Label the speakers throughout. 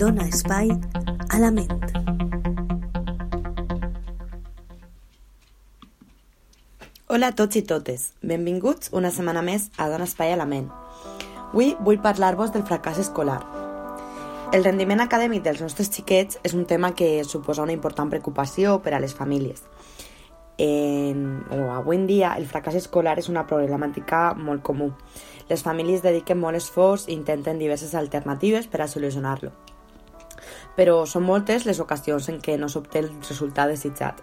Speaker 1: dona espai a la ment.
Speaker 2: Hola a tots i totes, benvinguts una setmana més a Dona Espai a la Ment. Avui vull parlar-vos del fracàs escolar. El rendiment acadèmic dels nostres xiquets és un tema que suposa una important preocupació per a les famílies. En, o avui en dia el fracàs escolar és una problemàtica molt comú. Les famílies dediquen molt esforç i intenten diverses alternatives per a solucionar-lo. Però són moltes les ocasions en què no s'obté el resultat desitjat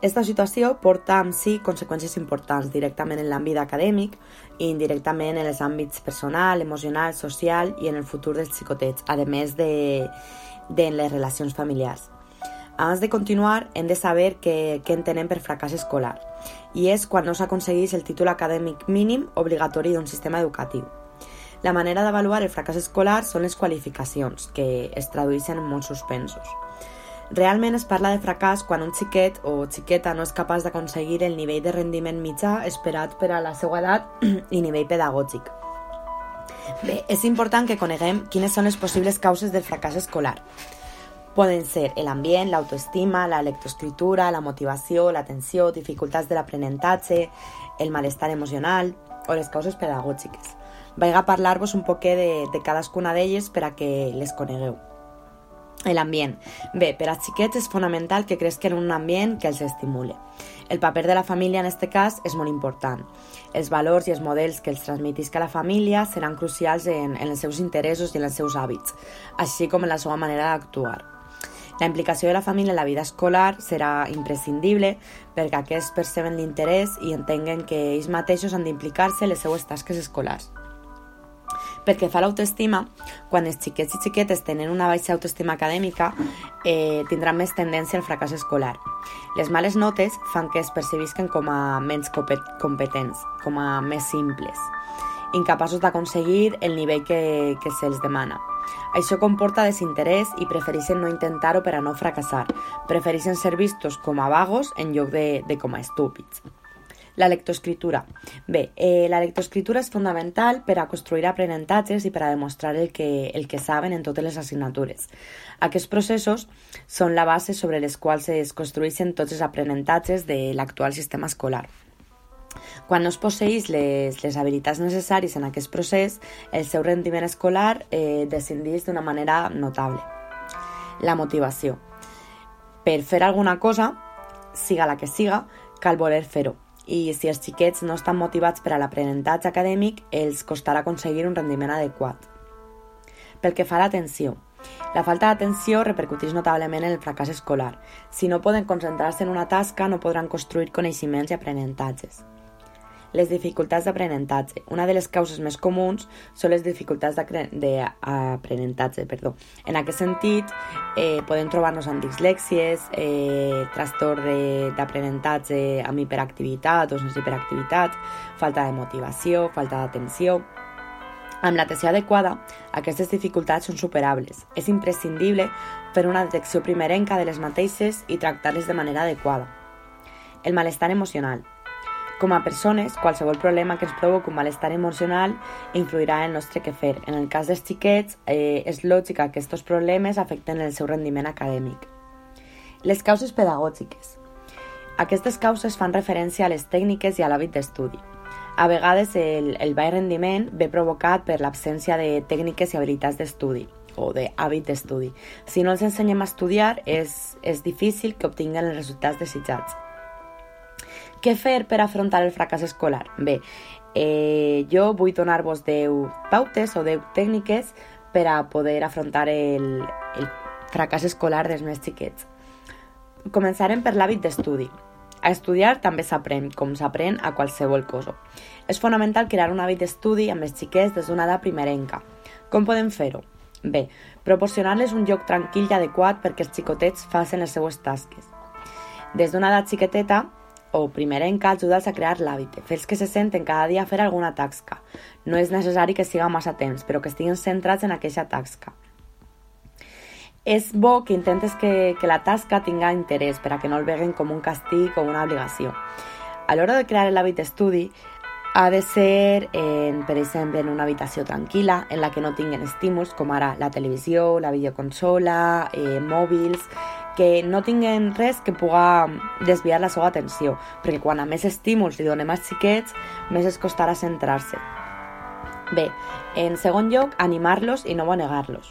Speaker 2: esta situació porta amb si conseqüències importants directament en l'àmbit acadèmic i indirectament en els àmbits personal, emocional, social i en el futur dels xicotets, a més de, de les relacions familiars. Abans de continuar, hem de saber què, entenem per fracàs escolar, i és quan no s'aconsegueix el títol acadèmic mínim obligatori d'un sistema educatiu. La manera d'avaluar el fracàs escolar són les qualificacions, que es tradueixen en molts suspensos. Realment es parla de fracàs quan un xiquet o xiqueta no és capaç d'aconseguir el nivell de rendiment mitjà esperat per a la seva edat i nivell pedagògic. Bé, és important que coneguem quines són les possibles causes del fracàs escolar. Poden ser l'ambient, l'autoestima, la lectoescritura, la motivació, l'atenció, dificultats de l'aprenentatge, el malestar emocional o les causes pedagògiques. Vaig a parlar-vos un poquet de, de cadascuna d'elles per a que les conegueu. L'ambient. Bé, per a xiquets és fonamental que cresquen en un ambient que els estimule. El paper de la família en aquest cas és molt important. Els valors i els models que els transmetisca la família seran crucials en, en els seus interessos i en els seus hàbits, així com en la seva manera d'actuar. La implicació de la família en la vida escolar serà imprescindible perquè aquests perceben l'interès i entenguen que ells mateixos han d'implicar-se en les seues tasques escolars. Perquè fa l'autoestima, quan els xiquets i xiquetes tenen una baixa autoestima acadèmica, eh, tindran més tendència al fracàs escolar. Les males notes fan que es percebisquen com a menys competents, com a més simples, incapaços d'aconseguir el nivell que, que se'ls demana. Això comporta desinterès i prefereixen no intentar-ho per a no fracassar. Prefereixen ser vistos com a vagos en lloc de, de com a estúpids. La lectoescritura. Bé, eh, la lectoescritura és fonamental per a construir aprenentatges i per a demostrar el que, el que saben en totes les assignatures. Aquests processos són la base sobre les quals es construeixen tots els aprenentatges de l'actual sistema escolar. Quan no es posseix les, les habilitats necessàries en aquest procés, el seu rendiment escolar eh, descendeix d'una manera notable. La motivació. Per fer alguna cosa, siga la que siga, cal voler fer-ho i si els xiquets no estan motivats per a l'aprenentatge acadèmic, els costarà aconseguir un rendiment adequat. Pel que fa a l'atenció, la falta d'atenció repercuteix notablement en el fracàs escolar. Si no poden concentrar-se en una tasca, no podran construir coneixements i aprenentatges. Les dificultats d'aprenentatge. Una de les causes més comuns són les dificultats d'aprenentatge. Perdó. En aquest sentit, eh, podem trobar-nos amb dislèxies, eh, trastorn d'aprenentatge amb hiperactivitat o sense hiperactivitat, falta de motivació, falta d'atenció... Amb l'atenció adequada, aquestes dificultats són superables. És imprescindible fer una detecció primerenca de les mateixes i tractar-les de manera adequada. El malestar emocional. Com a persones, qualsevol problema que ens provoqui un malestar emocional influirà en el nostre quefer. En el cas dels xiquets, eh, és lògic que aquests problemes afecten el seu rendiment acadèmic. Les causes pedagògiques. Aquestes causes fan referència a les tècniques i a l'hàbit d'estudi. A vegades el, el baix rendiment ve provocat per l'absència de tècniques i habilitats d'estudi o d'hàbit d'estudi. Si no els ensenyem a estudiar, és, és difícil que obtinguen els resultats desitjats. Què fer per afrontar el fracàs escolar? Bé, eh, jo vull donar-vos 10 pautes o 10 tècniques per a poder afrontar el, el fracàs escolar dels més xiquets. Començarem per l'hàbit d'estudi. A estudiar també s'aprèn, com s'aprèn a qualsevol cosa. És fonamental crear un hàbit d'estudi amb els xiquets des d'una edat primerenca. Com podem fer-ho? Bé, proporcionar-les un lloc tranquil i adequat perquè els xicotets facin les seues tasques. Des d'una edat xiqueteta o primerenca ajuda'ls a crear l'hàbit, fes que se senten cada dia a fer alguna tasca. No és necessari que siga massa temps, però que estiguin centrats en aquesta tasca. És bo que intentes que, que la tasca tinga interès per a que no el veguen com un castig o una obligació. A l'hora de crear l'hàbit d'estudi, ha de ser, en, per exemple, en una habitació tranquil·la, en la que no tinguen estímuls, com ara la televisió, la videoconsola, eh, mòbils, que no tinguen res que puga desviar la seva atenció, perquè quan a més estímuls li donem als xiquets, més es costarà centrar-se. Bé, en segon lloc, animar-los i no manegar-los.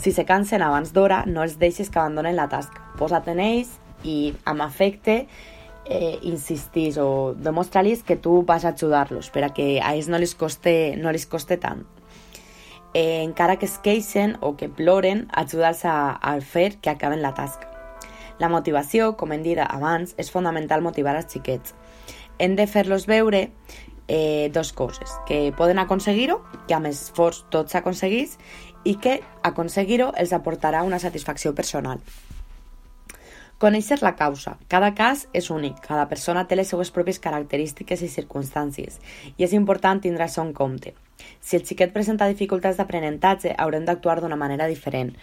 Speaker 2: Si se cansen abans d'hora, no els deixes que abandonen la tasca. Posa't en ells i, amb afecte, eh, insistís o demostra-los que tu vas ajudar-los per a que a ells no les coste, no les coste tant. Eh, encara que es queixen o que ploren, ajudar-los a, a fer que acaben la tasca. La motivació, com hem dit abans, és fonamental motivar els xiquets. Hem de fer-los veure eh, dos coses, que poden aconseguir-ho, que amb esforç tot s'aconseguís, i que aconseguir-ho els aportarà una satisfacció personal. Conèixer la causa. Cada cas és únic, cada persona té les seues pròpies característiques i circumstàncies, i és important tindre això en compte. Si el xiquet presenta dificultats d'aprenentatge, haurem d'actuar d'una manera diferent.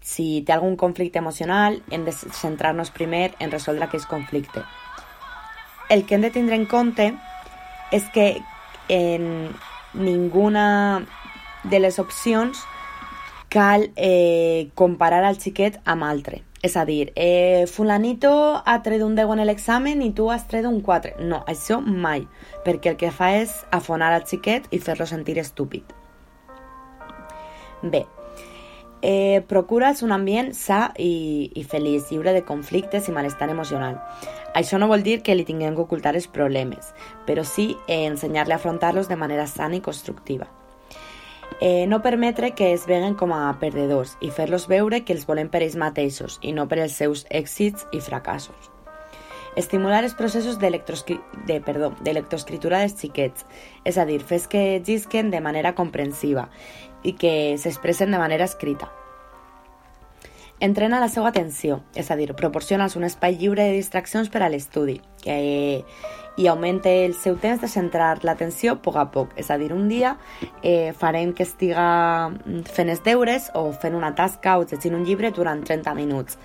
Speaker 2: Si té algun conflicte emocional, hem de centrar-nos primer en resoldre aquest conflicte. El que hem de tindre en compte és que en ninguna de les opcions cal eh, comparar el xiquet amb altre. És a dir, eh, fulanito ha tret un 10 en l'examen i tu has tret un 4. No, això mai, perquè el que fa és afonar al xiquet i fer-lo sentir estúpid. Bé, eh, procures un ambient sa i, i feliç, lliure de conflictes i malestar emocional. Això no vol dir que li tinguem que ocultar els problemes, però sí eh, ensenyar-li a afrontar-los de manera sana i constructiva. Eh, no permetre que es veguen com a perdedors i fer-los veure que els volem per ells mateixos i no per els seus èxits i fracassos. Estimular els processos d'electroescritura de, dels xiquets, és a dir, fes que llisquen de manera comprensiva i que s'expressen de manera escrita. Entrena la seva atenció, és a dir, proporciona'ls un espai lliure de distraccions per a l'estudi, que i augmente el seu temps de centrar l'atenció a poc a poc. És a dir, un dia eh, farem que estiga fent els deures o fent una tasca o llegint un llibre durant 30 minuts.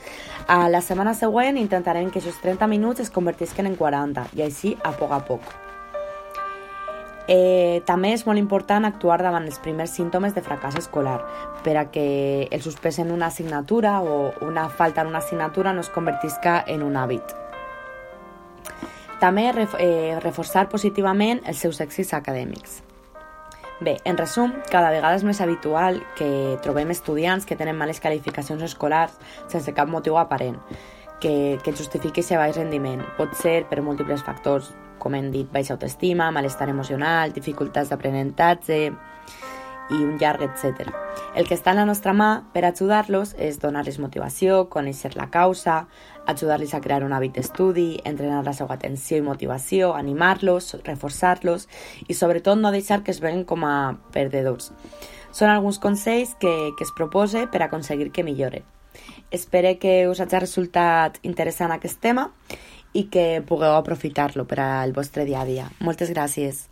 Speaker 2: A la setmana següent intentarem que aquests 30 minuts es convertisquen en 40 i així a poc a poc. Eh, també és molt important actuar davant els primers símptomes de fracàs escolar per a que el suspès en una assignatura o una falta en una assignatura no es convertisca en un hàbit. També eh, reforçar positivament els seus èxits acadèmics. Bé, en resum, cada vegada és més habitual que trobem estudiants que tenen males qualificacions escolars sense cap motiu aparent, que, que justifiqui aquest baix rendiment. Pot ser per múltiples factors, com hem dit, baixa autoestima, malestar emocional, dificultats d'aprenentatge, i un llarg, etc. El que està en la nostra mà per ajudar-los és donar-los motivació, conèixer la causa, ajudar-los a crear un hàbit d'estudi, entrenar la seva atenció i motivació, animar-los, reforçar-los i sobretot no deixar que es veguen com a perdedors. Són alguns consells que, que es propose per aconseguir que millore. Espero que us hagi resultat interessant aquest tema i que pugueu aprofitar-lo per al vostre dia a dia. Moltes gràcies.